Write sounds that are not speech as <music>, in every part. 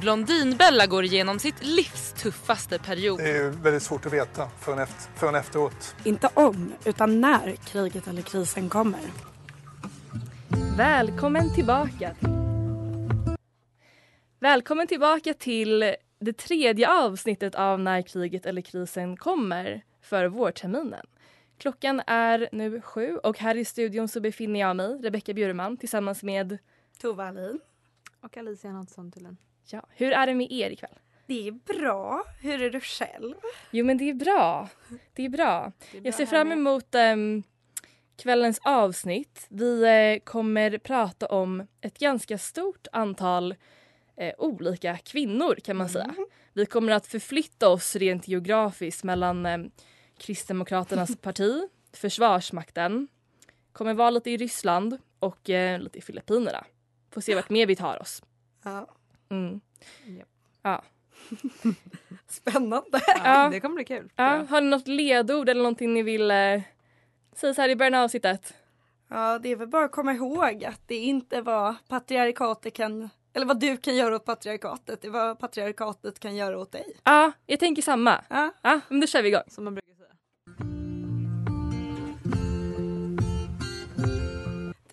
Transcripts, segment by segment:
Blondinbella går igenom sitt livs tuffaste period. Det är väldigt svårt att veta förrän, efter, förrän efteråt. Inte om, utan när kriget eller krisen kommer. Välkommen tillbaka. Välkommen tillbaka till det tredje avsnittet av När kriget eller krisen kommer för vårterminen. Klockan är nu sju och här i studion så befinner jag mig, Rebecka Bjurman, tillsammans med Tova Alin. Och Alicia Nilsson Thulin. Ja, hur är det med er ikväll? Det är bra. Hur är du själv? Jo men det är bra. Det är bra. Det är bra jag ser fram emot um, kvällens avsnitt. Vi uh, kommer prata om ett ganska stort antal uh, olika kvinnor kan man mm. säga. Vi kommer att förflytta oss rent geografiskt mellan um, Kristdemokraternas <laughs> parti, Försvarsmakten, kommer vara lite i Ryssland och uh, lite i Filippinerna. Får se vart mer vi tar oss. Ja. Mm. Yep. Ja. <laughs> Spännande. Ja, det kommer bli kul. Ja. Har ni något ledord eller någonting ni vill eh, säga så här i början av avsnittet? Ja, det är väl bara att komma ihåg att det inte var patriarkatet kan eller vad du kan göra åt patriarkatet, det är vad patriarkatet kan göra åt dig. Ja, jag tänker samma. Ja, ja men då kör vi igång. Som man brukar säga.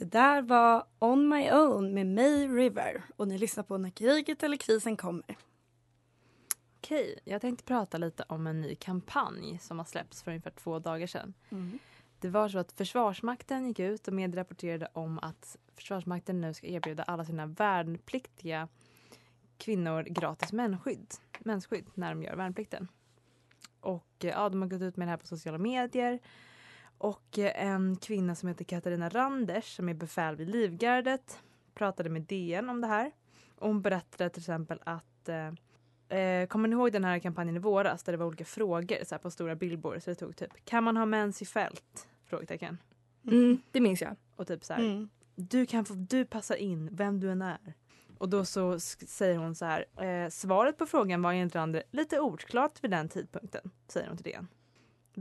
Där var On My Own med May River och ni lyssnar på När kriget eller krisen kommer. Okej, jag tänkte prata lite om en ny kampanj som har släppts för ungefär två dagar sedan. Mm. Det var så att Försvarsmakten gick ut och medierapporterade om att Försvarsmakten nu ska erbjuda alla sina värnpliktiga kvinnor gratis mensskydd, när de gör värnplikten. Och ja, de har gått ut med det här på sociala medier. Och en kvinna som heter Katarina Randers som är befäl vid Livgardet pratade med DN om det här. Och hon berättade till exempel att eh, kommer ni ihåg den här kampanjen i våras där det var olika frågor så här, på stora billboards? Så det tog typ kan man ha mens i fält? Frågetecken. Mm, det minns jag. Och typ så här, Mm. du, kan få, du passar in vem du än är. Och då så säger hon så här, eh, svaret på frågan var enligt Rander lite oklart vid den tidpunkten, säger hon till DN.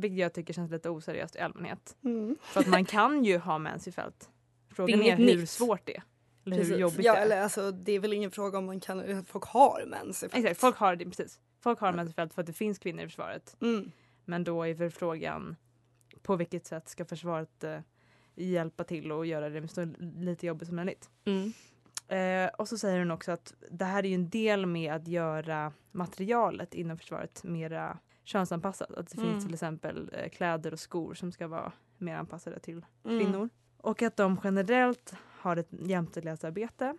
Vilket jag tycker känns lite oseriöst i allmänhet. Mm. För att man kan ju ha mens i fält. Frågan Det är är, hur nytt. svårt det är. Eller Precis. hur jobbigt Ja, det är. eller alltså det är väl ingen fråga om man kan, folk har mens. i fält. Exakt, folk har precis. Folk har mens i fält för att det finns kvinnor i försvaret. Mm. Men då är väl frågan på vilket sätt ska försvaret eh, hjälpa till och göra det så lite jobbigt som möjligt. Mm. Eh, och så säger hon också att det här är ju en del med att göra materialet inom försvaret mera könsanpassat. Att det Mm. finns till exempel eh, kläder och skor som ska vara mer anpassade till Mm. kvinnor. Och att de generellt har ett jämställdhetsarbete.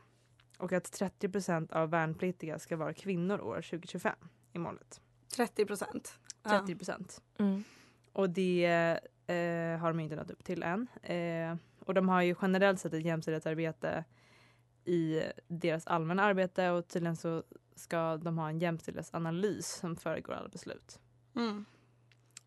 Och att 30% av värnpliktiga ska vara kvinnor år 2025 i målet. 30 procent. 30 procent. Mm. Och det eh, har de inte nått upp till än. Eh, och de har ju generellt sett ett jämställdhetsarbete i deras allmänna arbete och tydligen så ska de ha en jämställdhetsanalys som föregår alla beslut. Mm.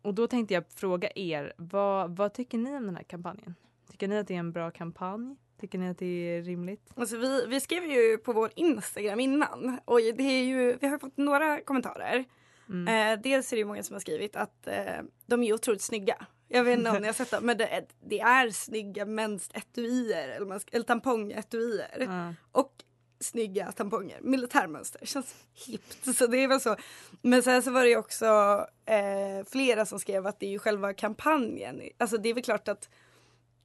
Och då tänkte jag fråga er, vad, vad tycker ni om den här kampanjen? Tycker ni att det är en bra kampanj? Tycker ni att det är rimligt? Alltså vi, vi skrev ju på vår Instagram innan och det är ju, vi har fått några kommentarer. Mm. Eh, dels är det många som har skrivit att eh, de är otroligt snygga. Jag vet inte om ni har sett dem men det är, det är snygga mensetuier eller, man eller tampongetuier. Ja. Och snygga tamponger, militärmönster, känns hippt. Så det väl så. Men sen så var det också eh, flera som skrev att det är ju själva kampanjen. Alltså det är väl klart att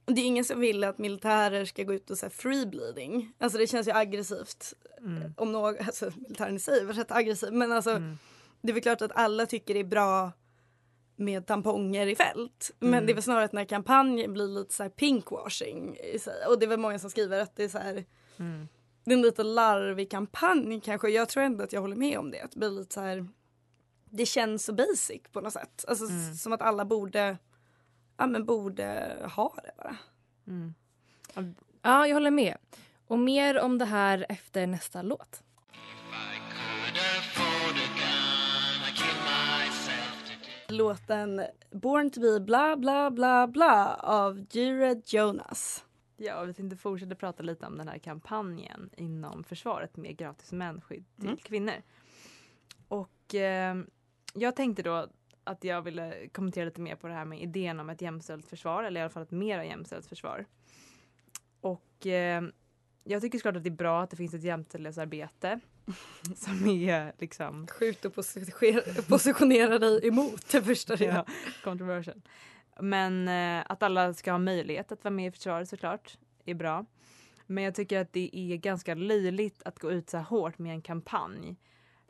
det är ingen som vill att militärer ska gå ut och säga free bleeding. Alltså det känns ju aggressivt. Mm. Om någon, alltså militären i sig var rätt aggressiv men alltså det är väl klart att alla tycker det är bra med tamponger i fält. Men Mm. det är väl snarare att den här kampanjen blir lite så här pinkwashing i sig. Och det är väl många som skriver att det är så här Mm. Det är en lite larvig kampanj kanske. Jag tror ändå att jag håller med om det. Att det lite så här det känns så basic på något sätt. Alltså Mm. som att alla borde ja men borde ha det bara. Mm. Ja, jag håller med. Och mer om det här efter nästa låt. Låten Born to be bla bla bla bla av Jared Jonas. Ja, vi tänkte fortsätta prata lite om den här kampanjen inom försvaret med gratis mensskydd till Mm. kvinnor. Och eh, jag tänkte då att jag ville kommentera lite mer på det här med idén om ett jämställt försvar, eller i alla fall ett mera jämställt försvar. Och eh, jag tycker såklart att det är bra att det finns ett jämställdhetsarbete <laughs> som är liksom Skjut och positionera dig emot det första det ja, controversial. Men eh, att alla ska ha möjlighet att vara med i försvaret såklart är bra. Men jag tycker att det är ganska löjligt att gå ut så här hårt med en kampanj.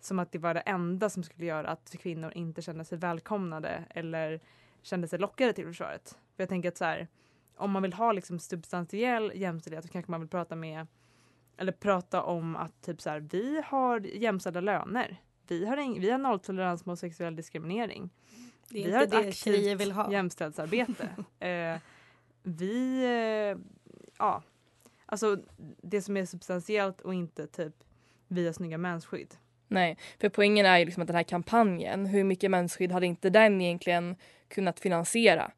Som att det var det enda som skulle göra att kvinnor inte kände sig välkomnade eller kände sig lockade till försvaret. För jag tänker att så här, om man vill ha liksom substantiell jämställdhet så kanske man vill prata med eller prata om att typ så här, vi har jämställda löner. Vi har, vi har nolltolerans mot sexuell diskriminering. Det är vi har inte ett aktivt vill ha. jämställdhetsarbete. <laughs> eh, vi, eh, ja, alltså det som är substantiellt och inte typ vi har snygga mensskydd. Nej, för poängen är ju liksom att den här kampanjen, hur mycket mensskydd hade inte den egentligen kunnat finansiera?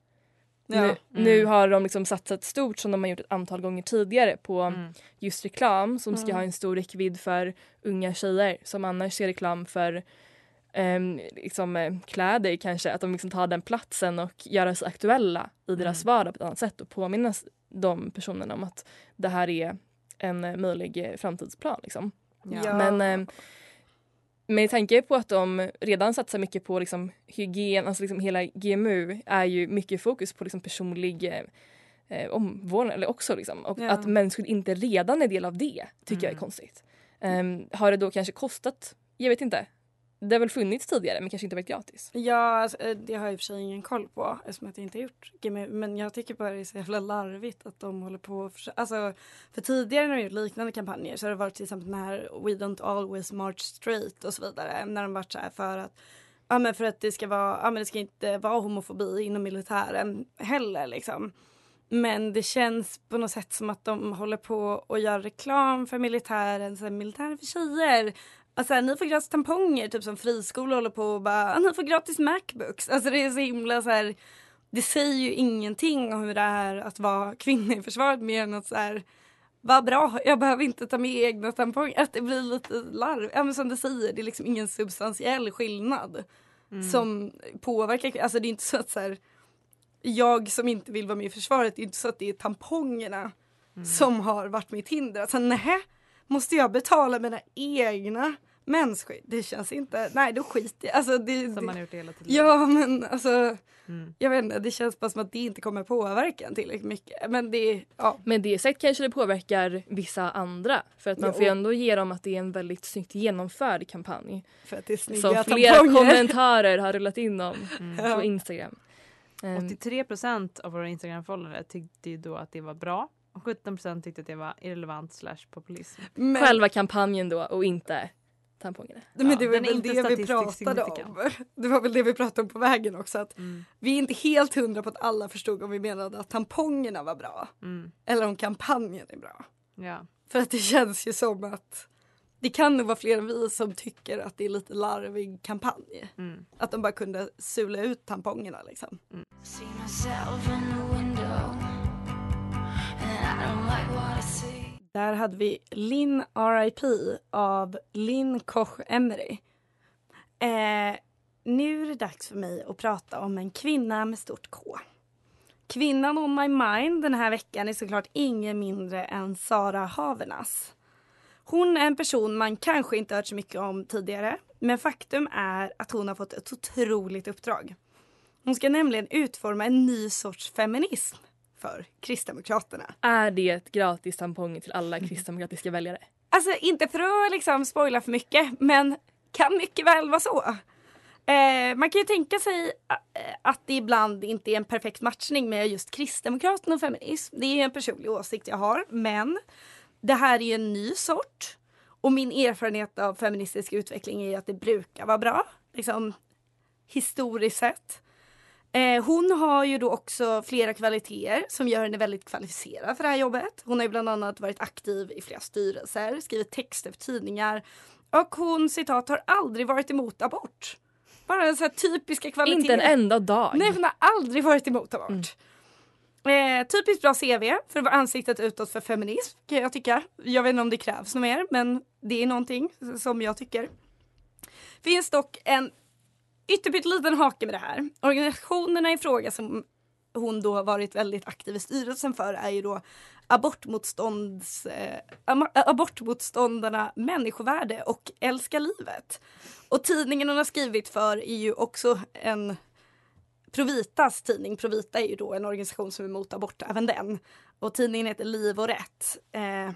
Ja. Nu, Mm. nu har de liksom satsat stort som de har gjort ett antal gånger tidigare på Mm. just reklam som ska Mm. ha en stor räckvidd för unga tjejer som annars ser reklam för liksom, eh, kläder kanske. Att de liksom tar den platsen och göra sig aktuella i deras Mm. vardag på ett annat sätt och påminna de personerna om att det här är en möjlig eh, framtidsplan. Liksom. Ja. Men eh, med tanke på att de redan satsar mycket på liksom, hygien, alltså liksom hela GMU är ju mycket fokus på liksom, personlig eh, eh, omvårdnad eller också liksom. Och Ja. att mensskydd inte redan är del av det tycker jag är Mm. konstigt. Ehm, har det då kanske kostat? Jag vet inte. Det har väl funnits tidigare men kanske inte varit gratis. Ja, alltså, eh, det har jag i och för sig ingen koll på eftersom att jag inte har gjort GMU. Men jag tycker bara det är så jävla larvigt att de håller på och försö- Alltså, för tidigare när de gjort liknande kampanjer så har det varit till exempel den här We don't always march straight och så vidare. När de varit så här för att Ja men för att det ska vara, ja men det ska inte vara homofobi inom militären heller liksom. Men det känns på något sätt som att de håller på och gör reklam för militären, så här, militären för tjejer. Alltså ni får gratis tamponger, typ som friskolor håller på och bara, "Ah, ni får gratis Macbooks. Alltså det är så himla så här, det säger ju ingenting om hur det är att vara kvinna i försvaret mer än att så här, vad bra, jag behöver inte ta med egna tamponger. Att det blir lite larv. Ja men som du säger, det är liksom ingen substantiell skillnad Mm. som påverkar, alltså det är inte så att så här, jag som inte vill vara med i försvaret, det är inte så att det är tampongerna Mm. som har varit mitt hinder. Alltså nej, måste jag betala mina egna mensskydd? Det känns inte, nej då skiter jag alltså, det. Som det man har gjort hela tiden. Ja men alltså, Mm. jag vet inte, det känns bara som att det inte kommer påverka en tillräckligt mycket. Men det, ja. Med det sagt kanske det påverkar vissa andra. För att man Jo. får ju ändå ge dem att det är en väldigt snyggt genomförd kampanj. För att det är snygga Som flera tamponger. <laughs> kommentarer har rullat in om Mm. på Instagram. Ehm, 83 procent av våra Instagram-följare tyckte ju då att det var bra och 17 procent tyckte att det var irrelevant slash populism. Men, Själva kampanjen då och inte tampongerna. men Ja, det var väl det vi pratade om. Det var väl det vi pratade om på vägen också. Att Mm. vi är inte helt hundra på att alla förstod om vi menade att tampongerna var bra. Mm. Eller om kampanjen är bra. Ja. För att det känns ju som att det kan nog vara fler än vi som tycker att det är lite larvig kampanj. Mm. Att de bara kunde sula ut tampongerna liksom. Där hade vi Linn R.I.P. av Linn Koch Emery. Eh, nu är det dags för mig att prata om en kvinna med stort K. Kvinnan on my mind den här veckan är såklart ingen mindre än Sara Havernas. Hon är en person man kanske inte hört så mycket om tidigare. Men faktum är att hon har fått ett otroligt uppdrag. Hon ska nämligen utforma en ny sorts feminism för Kristdemokraterna. Är det gratis tamponger till alla kristdemokratiska väljare? Alltså inte för att liksom spoila för mycket men kan mycket väl vara så. Eh, man kan ju tänka sig eh, att det ibland inte är en perfekt matchning med just Kristdemokraterna och feminism. Det är en personlig åsikt jag har men det här är ju en ny sort och min erfarenhet av feministisk utveckling är att det brukar vara bra. Liksom historiskt sett. Eh, hon har ju då också flera kvaliteter som gör henne väldigt kvalificerad för det här jobbet. Hon har ju bland annat varit aktiv i flera styrelser, skrivit texter för tidningar och hon citat har aldrig varit emot abort. Bara en sån här typiska kvaliteter. Inte en enda dag. Nej, hon har aldrig varit emot abort. Eh, typiskt bra CV för att vara ansiktet utåt för feminism kan jag tycka. Jag vet inte om det krävs något mer men det är någonting som jag tycker. Finns dock en ytterpytteliten hake med det här. Organisationerna i fråga som hon då har varit väldigt aktiv i styrelsen för är ju då abortmotstånds, eh, abortmotståndarna Människovärde och Älska livet. Och tidningen hon har skrivit för är ju också en Provitas tidning. Provita är ju då en organisation som är emot abort, även den. Och tidningen heter Liv och rätt. Eh,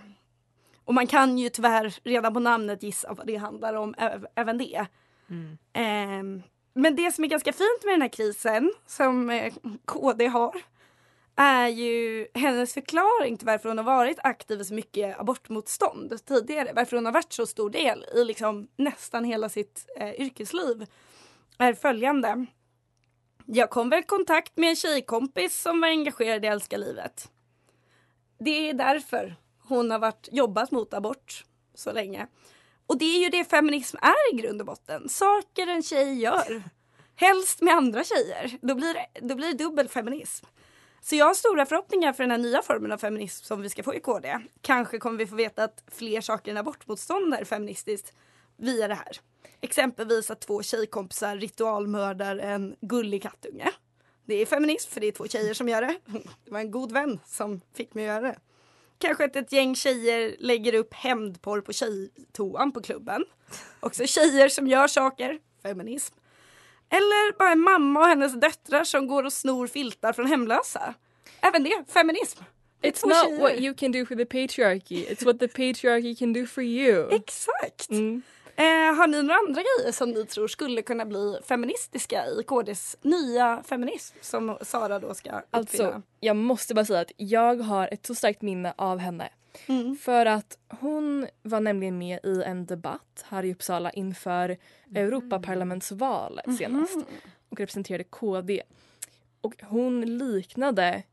och man kan ju tyvärr redan på namnet gissa vad det handlar om, även det. Eh, men det som är ganska fint med den här krisen som eh, KD har är ju hennes förklaring till varför hon har varit aktiv i så mycket abortmotstånd tidigare. Varför hon har varit så stor del i liksom nästan hela sitt eh, yrkesliv är följande. Jag kom väl i kontakt med en tjejkompis som var engagerad i Älska livet. Det är därför hon har varit, jobbat mot abort så länge. Och det är ju det feminism är i grund och botten. Saker en tjej gör. Helst med andra tjejer. Då blir det, då blir det dubbel feminism. Så jag har stora förhoppningar för den här nya formen av feminism som vi ska få i KD. Kanske kommer vi få veta att fler saker än abortmotstånd är feministiskt via det här. Exempelvis att två tjejkompisar ritualmördar en gullig kattunge. Det är feminism för det är två tjejer som gör det. <laughs> Det var en god vän som fick mig att göra det. Kanske att ett gäng tjejer lägger upp hämndporr på tjejtoan på klubben. Också tjejer som gör saker. Feminism. Eller bara en mamma och hennes döttrar som går och snor filtar från hemlösa. Även det, feminism. It's två not tjejer. what you can do for the patriarchy, it's what the patriarchy can do for you. Exakt. Eh, har ni några andra grejer som ni tror skulle kunna bli feministiska i KDs nya feminism som Sara då ska uppfinna? Alltså, jag måste bara säga att jag har ett så starkt minne av henne. Mm. För att hon var nämligen med i en debatt här i Uppsala inför Europaparlamentsvalet senast och representerade KD. Och hon liknade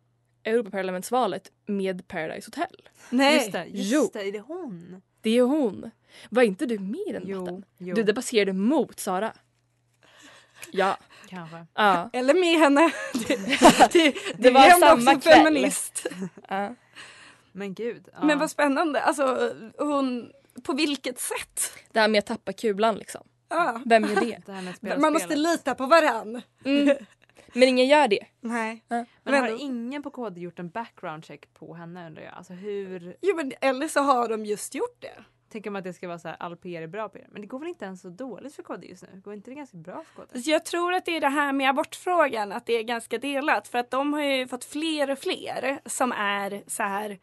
Europaparlamentsvalet med Paradise Hotel. Nej. Just det, just Jo. det, är det hon? Det är hon. Var inte du med i den debatten? jo. Du debatterade mot Sara. Ja. Kanske. ja. Eller med henne. Det, <laughs> det, Det var är ändå samma också kväll. feminist. ja. Men gud. Ja. Men vad spännande. Alltså, hon, på vilket sätt? Det här med att tappa kulan liksom. Ja. Vem gör det? <laughs> Det här med att spela Man måste lita på varann. Mm. Men ingen gör det. Nej. Ja. Men har ändå- ingen på KD gjort en background check på henne undrar jag? Alltså hur... Jo, men, eller så har de just gjort det. Tänker man att det ska vara så här all PR är bra PR? Men det går väl inte ens så dåligt för KD just nu? Går inte det ganska bra för KD? Så Jag tror att det är det här med abortfrågan, att det är ganska delat. För att de har ju fått fler och fler som är så här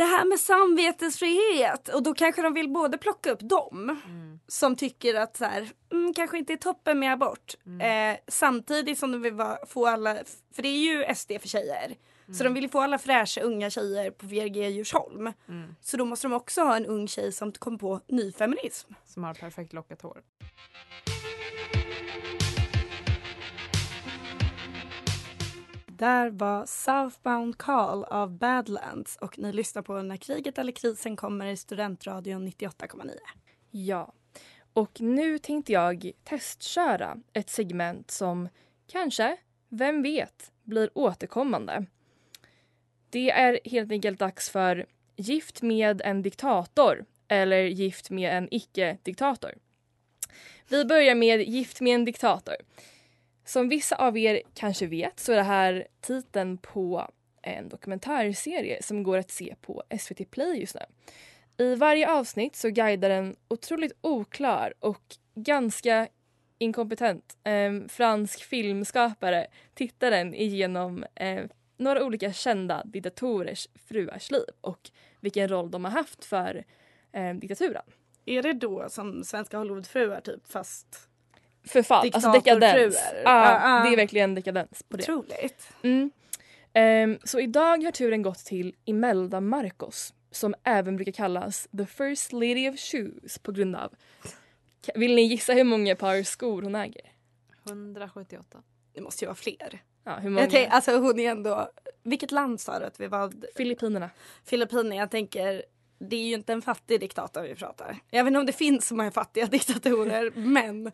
det här med samvetesfrihet och då kanske de vill både plocka upp dem som tycker att så här, mm, kanske inte är toppen med abort eh, samtidigt som de vill vara, få alla, för det är ju SD för tjejer så de vill ju få alla fräscha unga tjejer på VRG Djursholm. Så då måste de också ha en ung tjej som kom på ny feminism. Som har perfekt lockat hår. Där var Southbound Call av Badlands och ni lyssnar på När kriget eller krisen kommer i Studentradion 98,9. Ja. Och nu tänkte jag testköra ett segment som kanske, vem vet, blir återkommande. Det är helt enkelt dags för Gift med en diktator eller Gift med en icke-diktator. Vi börjar med Gift med en diktator. Som vissa av er kanske vet så är det här titeln på en dokumentärserie som går att se på SVT Play just nu. I varje avsnitt så guidar en otroligt oklar och ganska inkompetent eh, fransk filmskapare tittaren igenom eh, några olika kända diktatorers fruars liv och vilken roll de har haft för eh, diktaturen. Är det då som svenska Hollywoodfruar typ fast Förfall, alltså dekadens. Ah, ah. det är verkligen dekadens på det. Otroligt. Mm. Ehm, så idag har turen gått till Imelda Marcos som även brukar kallas the first lady of shoes på grund av... Vill ni gissa hur många par skor hon äger? 178. Det måste ju vara fler. Ja, hur många? Jag tänk, alltså hon är ändå... Vilket land sa du att vi var? Filippinerna. Filippinerna. Jag tänker, det är ju inte en fattig diktator vi pratar. Jag vet inte om det finns så många fattiga diktatorer, men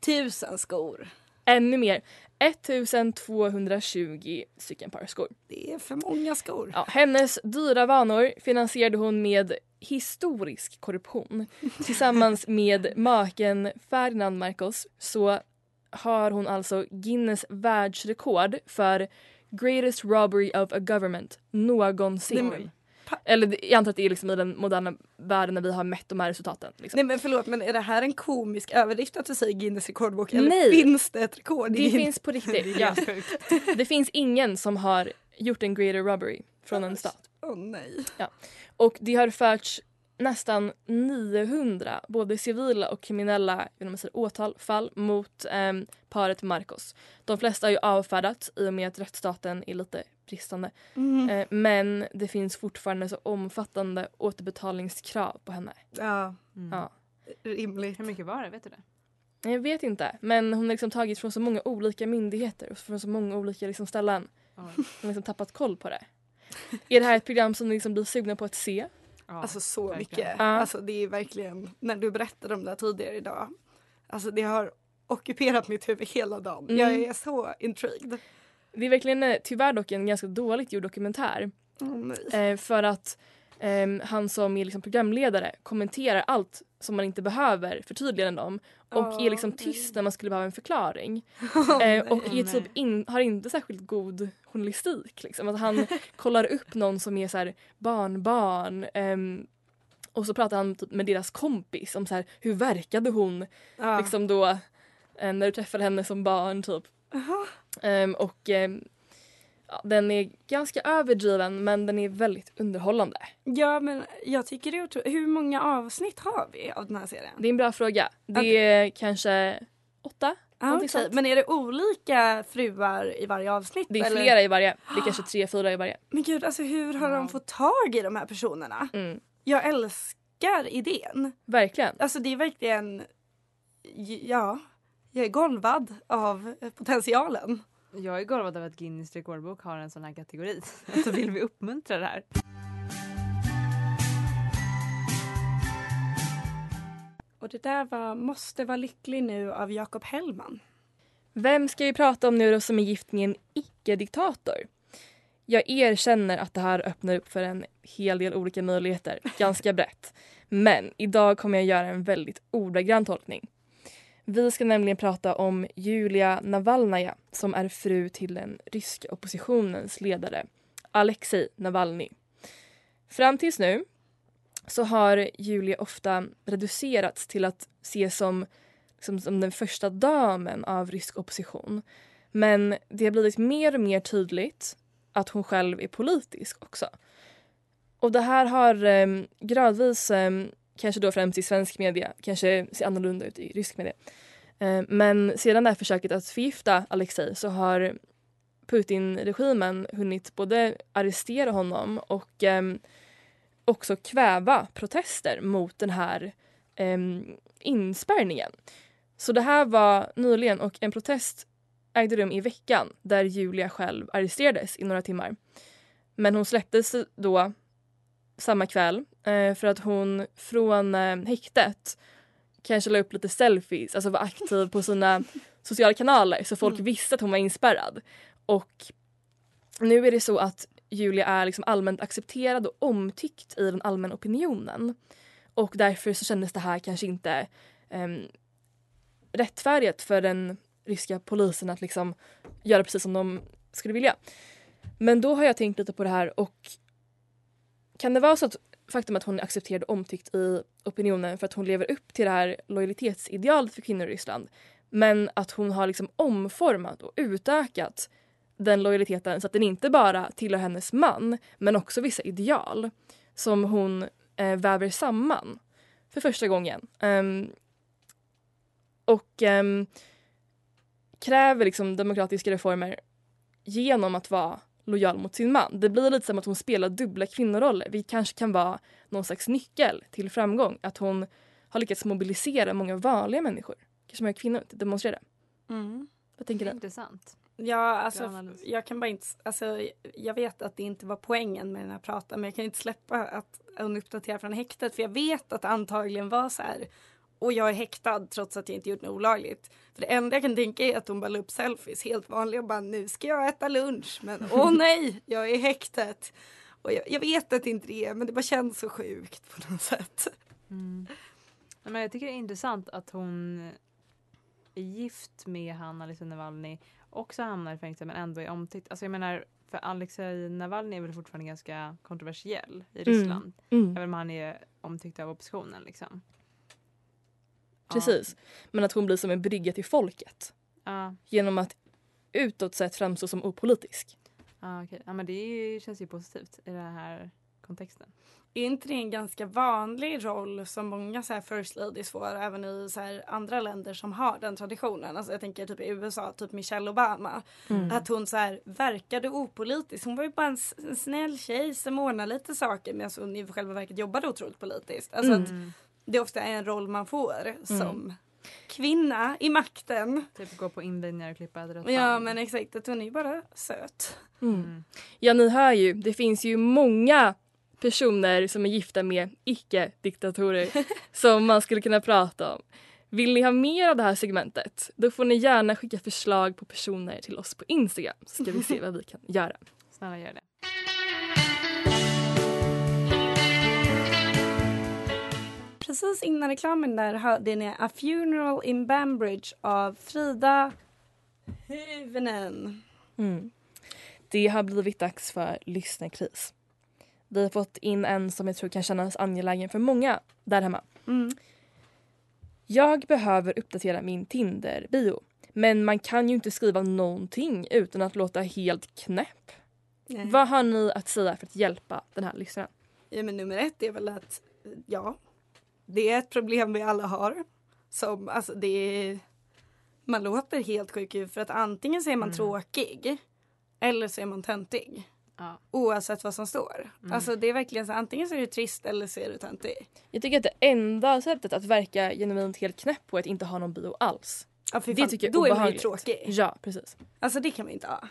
tusen skor. Ännu mer. 1220 stycken par skor. Det är för många skor. Ja, hennes dyra vanor finansierade hon med historisk korruption. <laughs> Tillsammans med maken Ferdinand Marcos så har hon alltså Guinness världsrekord för greatest robbery of a government någonsin. Eller jag antar att det är liksom i den moderna världen när vi har mätt de här resultaten. Liksom. Nej men förlåt men är det här en komisk överdrift att du säger Guinness rekordbok eller Nej. finns det ett rekord? Det finns på riktigt. <laughs> ja. Det finns ingen som har gjort en greater robbery från en stat. Åh nej. Ja. Och det har förts nästan 900 både civila och kriminella säga, åtal, fall mot ehm, paret Marcos. De flesta har ju avfärdats i och med att rättsstaten är lite bristande. Mm. Eh, men det finns fortfarande så omfattande återbetalningskrav på henne. Ja, Ja. rimligt. Hur mycket var det? Vet du det? Jag vet inte, men hon har liksom tagit från så många olika myndigheter och från så många olika liksom ställen. Hon har liksom tappat koll på det. Är det här ett program som ni liksom blir sugna på att se? Alltså så verkligen. mycket. Ja. Alltså det är verkligen, när du berättade om det här tidigare idag. Alltså det har ockuperat mitt huvud hela dagen. Mm. Jag är så intrigued. Det är verkligen eh, tyvärr dock en ganska dåligt gjord dokumentär. Nej. Eh, för att ehm, han som är liksom programledare kommenterar allt som man inte behöver förtydliganden om och Åh, är liksom nej. tyst när man skulle behöva en förklaring. <laughs> Åh, eh, och nej. är typ in, har inte särskilt god journalistik. Liksom. Att han <laughs> kollar upp någon som är så här barnbarn ehm, och så pratar han typ med deras kompis om så här, hur verkade hon liksom då eh, när du träffade henne som barn typ. Jaha. Ehm, och ehm, ja, den är ganska överdriven men den är väldigt underhållande. Ja men jag tycker det är otroligt. Hur många avsnitt har vi av den här serien? Det är en bra fråga. Det är kanske åtta? Okej. sånt. Men är det olika fruar i varje avsnitt? Det är eller? flera i varje. Det är <gasps> kanske tre, fyra i varje. Men gud, alltså hur har de fått tag i de här personerna? Mm. Jag älskar idén. Verkligen. Alltså det är verkligen, ja, jag är golvad av potentialen. Jag är golvad över att Guinness rekordbok har en sån här kategori. <laughs> Så vill vi uppmuntra det här. Och det där var Måste vara lycklig nu av Jakob Hellman. Vem ska vi prata om nu då som är gift med en icke-diktator? Jag erkänner att det här öppnar upp för en hel del olika möjligheter, ganska brett. Men idag kommer jag göra en väldigt ordagrann tolkning. Vi ska nämligen prata om Julia Navalnaja som är fru till den ryska oppositionens ledare Alexei Navalny. Fram tills nu så har Julia ofta reducerats till att ses som, som, som den första damen av rysk opposition. Men det har blivit mer och mer tydligt att hon själv är politisk också. Och det här har eh, gradvis, eh, kanske då främst i svensk media, kanske ser annorlunda ut i rysk media. Eh, men sedan det här försöket att förgifta Alexej så har Putin-regimen hunnit både arrestera honom och eh, också kväva protester mot den här eh, inspärrningen. Så det här var nyligen och en protest ägde rum i veckan där Julia själv arresterades i några timmar. Men hon släpptes då samma kväll för att hon från eh, häktet kanske la upp lite selfies, alltså var aktiv på sina sociala kanaler så folk visste att hon var inspärrad. Och nu är det så att Julia är liksom allmänt accepterad och omtyckt i den allmänna opinionen. Och därför så kändes det här kanske inte um, rättfärdigt för den ryska polisen att liksom göra precis som de skulle vilja. Men då har jag tänkt lite på det här och kan det vara så att faktum att hon är accepterad och omtyckt i opinionen för att hon lever upp till det här lojalitetsidealet för kvinnor i Ryssland men att hon har liksom omformat och utökat den lojaliteten så att den inte bara tillhör hennes man men också vissa ideal som hon eh, väver samman för första gången. Um, och um, kräver liksom demokratiska reformer genom att vara lojal mot sin man. Det blir lite som att hon spelar dubbla kvinnoroller vilket kanske kan vara någon slags nyckel till framgång. Att hon har lyckats mobilisera många vanliga människor, kanske många kvinnor, till att demonstrera. Mm. Vad tänker du? Intressant. Ja, alltså jag kan bara inte, alltså jag vet att det inte var poängen med den här pratan men jag kan inte släppa att hon uppdaterar från häktet för jag vet att det antagligen var så här och jag är häktad trots att jag inte gjort något olagligt. För det enda jag kan tänka är att hon bara la upp selfies helt vanliga och bara nu ska jag äta lunch men <laughs> åh nej, jag är i häktet. Och jag, jag, vet att det inte är men det bara känns så sjukt på något sätt. Mm. Men jag tycker det är intressant att hon är gift med han Alexej Navalny också hamnar i fängelse men ändå är omtyckt. Alltså jag menar för Alexej Navalny är väl fortfarande ganska kontroversiell i Ryssland. Mm. Mm. Även om han är omtyckt av oppositionen liksom. Precis. Men att hon blir som en brygga till folket. Genom att utåt sett framstå som opolitisk. Ja, okay. ja men det är, känns ju positivt i den här kontexten. Är inte det en ganska vanlig roll som många så first ladies får även i så andra länder som har den traditionen? Alltså jag tänker typ i USA, typ Michelle Obama. Mm. Att hon så här verkade opolitisk. Hon var ju bara en, en snäll tjej som ordnade lite saker medan hon i själva verket jobbade otroligt politiskt. Alltså Mm. att det ofta är en roll man får som kvinna i makten. Typ gå på invigningar och klippa ett Ja men exakt, att hon är ju bara söt. Mm. Ja, ni hör ju. Det finns ju många personer som är gifta med icke-diktatorer <laughs> som man skulle kunna prata om. Vill ni ha mer av det här segmentet? Då får ni gärna skicka förslag på personer till oss på Instagram så ska vi se vad vi kan göra. Snälla gör det. Precis innan reklamen där hörde ni A Funeral in Banbridge av Frida Hyvönen. Mm. Det har blivit dags för lyssnarkris. Vi har fått in en som jag tror kan kännas angelägen för många där hemma. Mm. Jag behöver uppdatera min Tinder-bio. Men man kan ju inte skriva någonting utan att låta helt knäpp. Nej. Vad har ni att säga för att hjälpa den här lyssnaren? Ja, men nummer ett är väl att ja, det är ett problem vi alla har. Som, alltså det är, man låter helt sjuk ut för att antingen så är man tråkig eller så är man töntig. Ja. Oavsett vad som står. Mm. Alltså det är verkligen så antingen så är du trist eller så är du töntig. Jag tycker att det enda sättet att verka genuint helt knäpp på är att inte ha någon bio alls. Ja, det fan, tycker jag är då är man ju tråkig. Ja, precis. Alltså det kan man inte ha.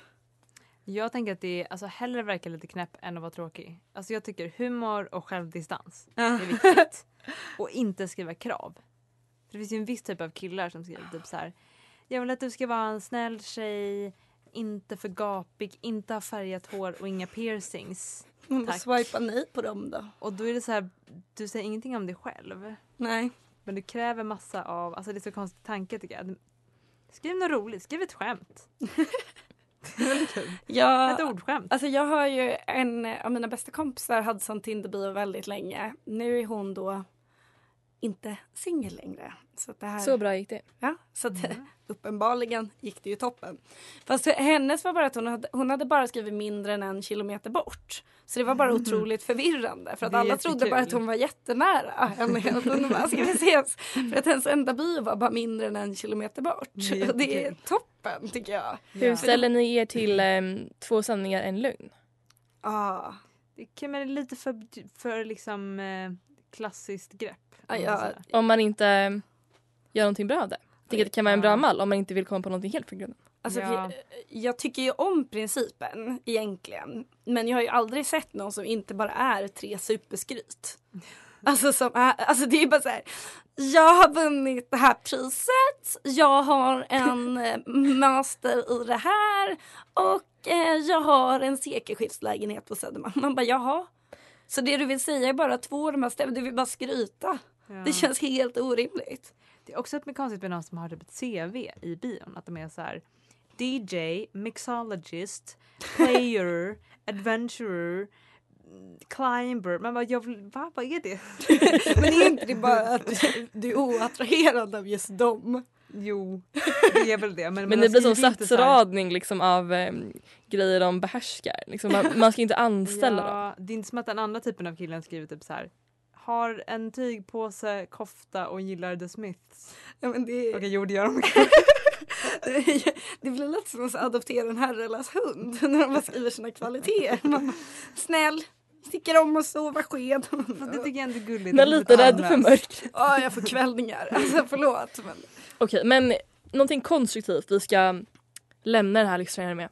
Jag tänker att det är alltså, hellre verka lite knäpp än att vara tråkig. Alltså jag tycker humor och självdistans är viktigt. <laughs> och inte skriva krav. För det finns ju en viss typ av killar som skriver typ så här. Jag vill att du ska vara en snäll tjej, inte för gapig, inte ha färgat hår och inga piercings. Man Tack. swipa nej på dem då. Och då är det så här, du säger ingenting om dig själv. Nej. Men du kräver massa av, alltså det är så konstig tanke tycker jag. Skriv något roligt, skriv ett skämt. det är väldigt kul. Ja, Ett ordskämt. Alltså jag har ju en av mina bästa kompisar hade sån Tinder-bio väldigt länge. Nu är hon då inte singel längre. Så, det här, Så bra gick det. Ja, så att, <laughs> uppenbarligen gick det ju toppen. Fast hennes var bara att hon hade, hon hade bara skrivit mindre än en kilometer bort. Så det var bara otroligt förvirrande för att alla trodde jättekul. bara att hon var jättenära henne. Hon bara, ska vi ses? För att hennes enda bio var bara mindre än en kilometer bort. Det är Och det är toppen tycker jag. Hur ställer ni er till ehm, två sanningar, en lögn? Ah. Det kan men det är lite för, för liksom eh, klassiskt grepp. Man ja. Om man inte ehm, gör någonting bra av det. Jag tycker det kan vara en bra mall om man inte vill komma på någonting helt från grunden. Alltså, Ja. jag, jag tycker ju om principen egentligen. Men jag har ju aldrig sett någon som inte bara är tre superskryt. Alltså, som är, alltså det är bara så här. Jag har vunnit det här priset. Jag har en eh, master i det här. Och eh, jag har en sekelskiftslägenhet på Södermalm. Man bara jaha. Så det du vill säga är bara två av de här ställena. Du vill bara skryta. Ja. Det känns helt orimligt. Det är också ett konstigt med någon som har typ ett CV i bion. Att de är så här DJ, mixologist, <laughs> player, adventurer, climber. Man bara, jag vill, va, vad är det? <laughs> Men är inte det bara <laughs> att du är oattraherad av just dem? Jo, det är väl det. Men, Men det blir som satsradning liksom av eh, grejer de behärskar. Liksom man, man ska inte anställa dem. ja, Det är inte som att den andra typen av killen skriver typ så här. Har en tygpåse, kofta och gillar The Smiths. Ja, men det... Okej, jo det gör de. <laughs> det blir lite som att adoptera en herrelös hund <laughs> när de bara skriver sina kvaliteter. Man Snäll, tycker om att sova sked. Det tycker jag ändå är gulligt. Men lite rädd för mörkret. Ja, jag får kvällningar. Alltså förlåt. Men... Okej, men någonting konstruktivt vi ska lämna den här livstränaren med.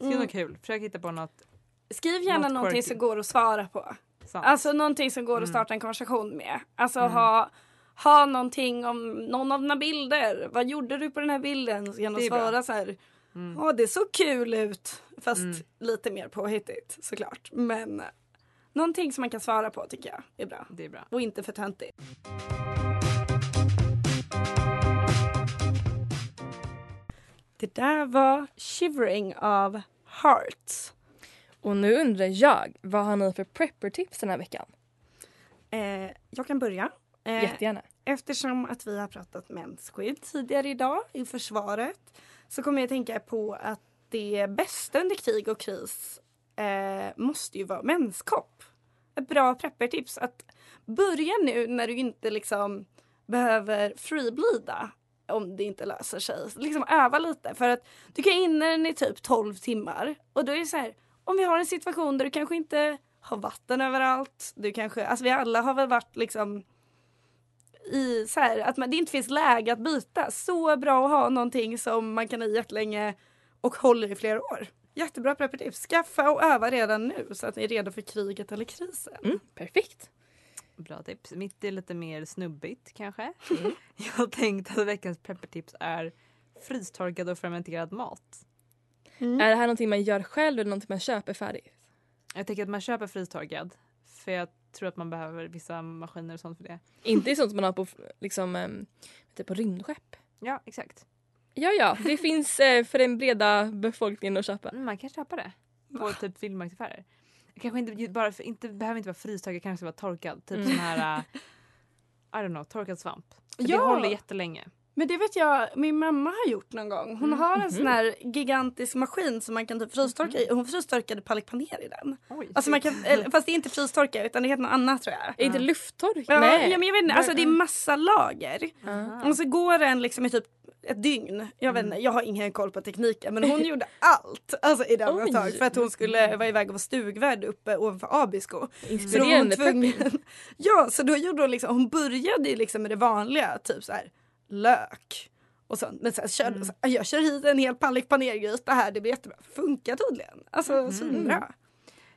Skriv något kul. Försök hitta på något. Skriv gärna Något någonting quirky. som går att svara på. Sant. Alltså någonting som går att starta en konversation med. Alltså ha, ha någonting om någon av dina bilder. Vad gjorde du på den här bilden? Så Det är bra. svara så här. Mm. Åh, det såg kul ut. Fast Mm. lite mer påhittigt såklart. Men någonting som man kan svara på tycker jag är bra. Det är bra. Och inte för töntigt. Det där var Shivering av Hearts. Och nu undrar jag, vad har ni för prepper-tips den här veckan? Eh, jag kan börja. Eh, Jättegärna. Eftersom att vi har pratat mensskydd tidigare idag i försvaret så kommer jag tänka på att det bästa under krig och kris eh, måste ju vara menskopp. Ett bra preppertips att börja nu när du inte liksom behöver freeblida om det inte löser sig. Liksom öva lite för att du kan inne den i typ 12 timmar och då är det så här om vi har en situation där du kanske inte har vatten överallt. Du kanske, alltså vi alla har väl varit liksom i så här, att man, det inte finns läge att byta. Så bra att ha någonting som man kan ha i jättelänge och håller i flera år. Jättebra preppertips. Skaffa och öva redan nu så att ni är redo för kriget eller krisen. Mm, perfekt. Bra tips. Mitt är lite mer snubbigt kanske. <laughs> Jag har tänkt att veckans preppertips är frystorkad och fermenterad mat. Mm. Är det här någonting man gör själv eller någonting man köper färdigt? Jag tänker att man köper frystorkad för jag tror att man behöver vissa maskiner och sånt för det. Inte sånt som man har på, liksom, em, typ på rymdskepp. Ja, exakt. Ja, ja, det <laughs> finns eh, för den breda befolkningen att köpa. Mm, man kan köpa det på typ vildmarksaffärer. Kanske inte bara för, inte, behöver inte vara frystorkad, kanske vara torkad. Typ Mm. sån här, uh, I don't know, torkad svamp. För Ja. Det håller jättelänge. Men det vet jag min mamma har gjort någon gång. Hon Mm. har en Mhm. sån här gigantisk maskin som man kan typ frystorka i. Och Hon frystorkade palik paner i den. Oj, Alltså man kan, fast det är inte frystorka utan det heter något annat tror jag. Är inte lufttork? Ja, Nej. ja, men jag vet inte, alltså det är massa lager. Och så går den liksom i typ ett dygn. Jag vet inte, jag har ingen koll på tekniken men hon <laughs> gjorde allt alltså, i den ett tag för att hon skulle vara iväg och vara stugvärd uppe ovanför Abisko. Så då var hon Inspirerande tvungen- <laughs> Ja, så då gjorde hon liksom, hon började ju liksom med det vanliga, typ så här lök och sånt. Men sen körde så, jag kör hit en hel pallik panergryta här, det blir jättebra. Funkar tydligen. Alltså Mm. svinbra.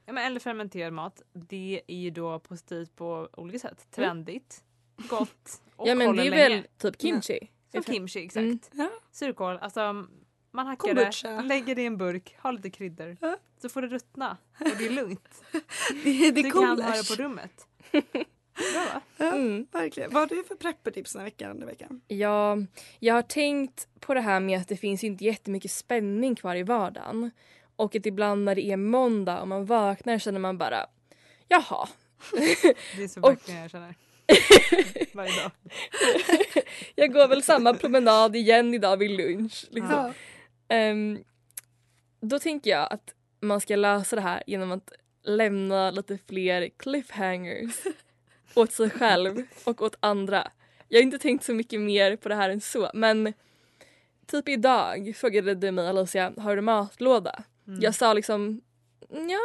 Ja, men eller fermenterad mat. Det är ju då positivt på olika sätt. Trendigt, gott och Ja men håller det är länge. väl typ kimchi? Som kimchi, exakt. Mm. Ja. Surkål, alltså man hackar Kombucha. det, lägger det i en burk, har lite kryddor. Ja. Så får det ruttna och det är lugnt. <laughs> Det, det är du kan ha det på rummet. <laughs> Bra? Ja, Mm. verkligen. Vad har du för preppertips den här veckan? Den här veckan? Ja, jag har tänkt på det här med att det finns inte jättemycket spänning kvar i vardagen. Och att ibland när det är måndag och man vaknar känner man bara jaha. <laughs> Det är så Och- jag känner. <laughs> Varje dag. <laughs> jag går väl samma promenad igen idag vid lunch. Liksom. Ja. Ehm, då tänker jag att man ska lösa det här genom att lämna lite fler cliffhangers åt sig själv och åt andra. Jag har inte tänkt så mycket mer på det här än så men typ idag frågade du mig Alicia, har du matlåda? Mm. Jag sa liksom ja,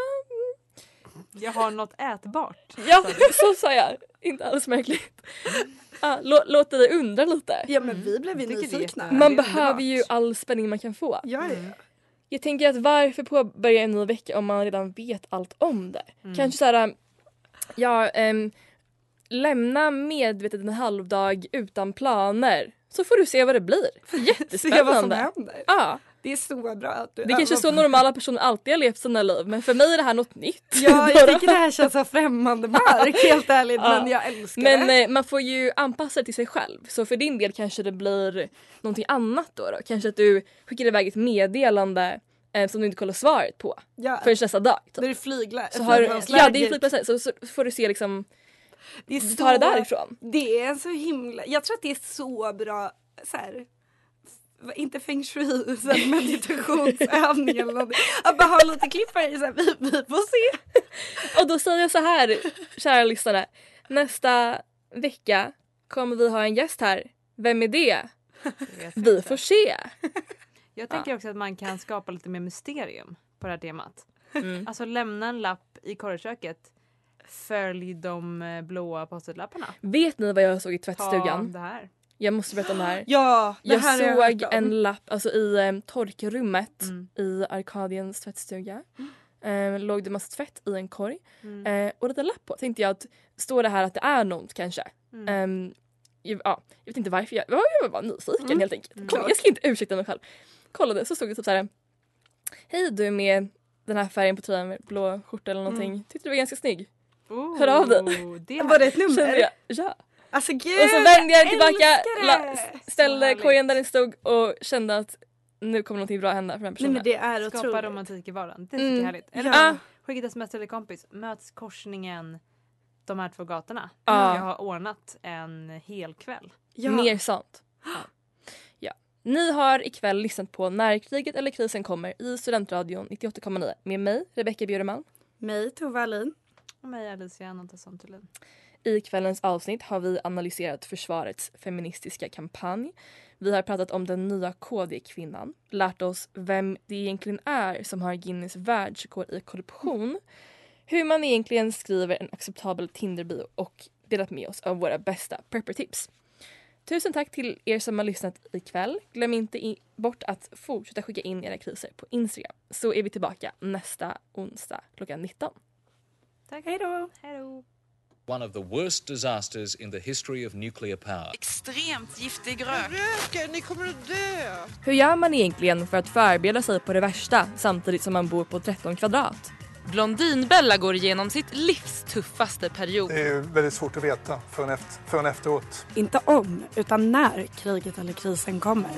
Jag har något ätbart. ja <laughs> så sa jag. Inte alls märkligt. Ah, lå, låt dig undra lite. Ja men vi blev ju nyfikna. Man behöver ju all spänning man kan få. Ja, ja, Mm. ja. Jag tänker att varför påbörja en ny vecka om man redan vet allt om det? Mm. Kanske såhär, ja, ehm, lämna medvetet en halvdag utan planer så får du se vad det blir. <laughs> Se vad som Jättespännande. händer. Ja, Det är så bra att du Det är kanske är så normala personer alltid har levt sina liv men för mig är det här något nytt. Ja, jag <laughs> tycker det här känns så främmande <laughs> mark helt ärligt Ja. men jag älskar Men det. eh, man får ju anpassa det till sig själv. Så för din del kanske det blir någonting annat då. då. Kanske att du skickar iväg ett meddelande eh, som du inte kollar svaret på Ja. förrän nästa dag. Typ. Då är det flygla- så har, flygplansläge. Ja det är flygplansläge så, så får du se liksom Det är Du så, tar det därifrån. Det är så himla, jag tror att det är så bra så här, inte feng shui, <laughs> så här, meditationsövning eller någonting. Att bara ha lite klippare, så här, vi, vi får se. <laughs> Och då säger jag så här, kära lyssnare. Nästa vecka kommer vi ha en gäst här. Vem är det? Vi får se. <laughs> Jag tänker också att man kan skapa lite mer mysterium på det här temat. Mm. Alltså lämna en lapp i korrköket. Följ de eh, blåa post-it-lapparna. Vet ni vad jag såg i tvättstugan? Ta det här. Jag måste berätta om det här. Ja, det jag här jag såg om. en lapp alltså i eh, torkrummet Mm. i Arkadiens tvättstuga. Eh, låg det massa tvätt i en korg. Mm. Eh, och lite lapp på. Tänkte jag att står det här att det är något kanske. Mm. Ehm, jag, ja, jag vet inte varför. Jag, jag var bara nyfiken Mm. helt enkelt. Mm. Kom, jag ska inte ursäkta mig själv. Kollade så stod det typ så här. Hej du med den här färgen på tröjan blå skjorta eller någonting. Mm. Tyckte du var ganska snygg. Oh, Hör av dig. Det är Var det ett nummer? Jag, ja. Alltså gud, Och så vände jag tillbaka, la, ställde korgen där den stod och kände att nu kommer någonting bra hända för den Nej personen. men det är Skapa otroligt. romantik i vardagen. Det tycker Mm. jag är härligt. Eller Ja. skicka ett sms till en kompis. Möts korsningen de här två gatorna. Ja. Jag har ordnat en hel kväll. Ja. Mer sånt. Ja. ja. Ni har ikväll lyssnat på När kriget eller krisen kommer i Studentradion 98,9 med mig, Rebecka Bjurman. Mig, Tove Alin. Och mig Alicia Anantasson Thulin. I kvällens avsnitt har vi analyserat försvarets feministiska kampanj. Vi har pratat om den nya KD-kvinnan, lärt oss vem det egentligen är som har Guinness världsrekord i korruption, hur man egentligen skriver en acceptabel Tinder-bio och delat med oss av våra bästa prepper-tips. Tusen tack till er som har lyssnat ikväll. Glöm inte bort att fortsätta skicka in era kriser på Instagram så är vi tillbaka nästa onsdag klockan 19. Tack. Hej då. Hej då. One of the worst disasters in the history of nuclear power. Extremt giftig rök. Röken, ni kommer att dö. Hur gör man egentligen för att förbereda sig på det värsta samtidigt som man bor på 13 kvadrat? Blondinbella går igenom sitt livs tuffaste period. Det är väldigt svårt att veta förrän, efter, förrän efteråt. Inte om, utan när kriget eller krisen kommer.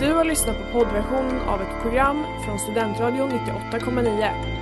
Du har lyssnat på poddversionen av ett program från Studentradion 98,9.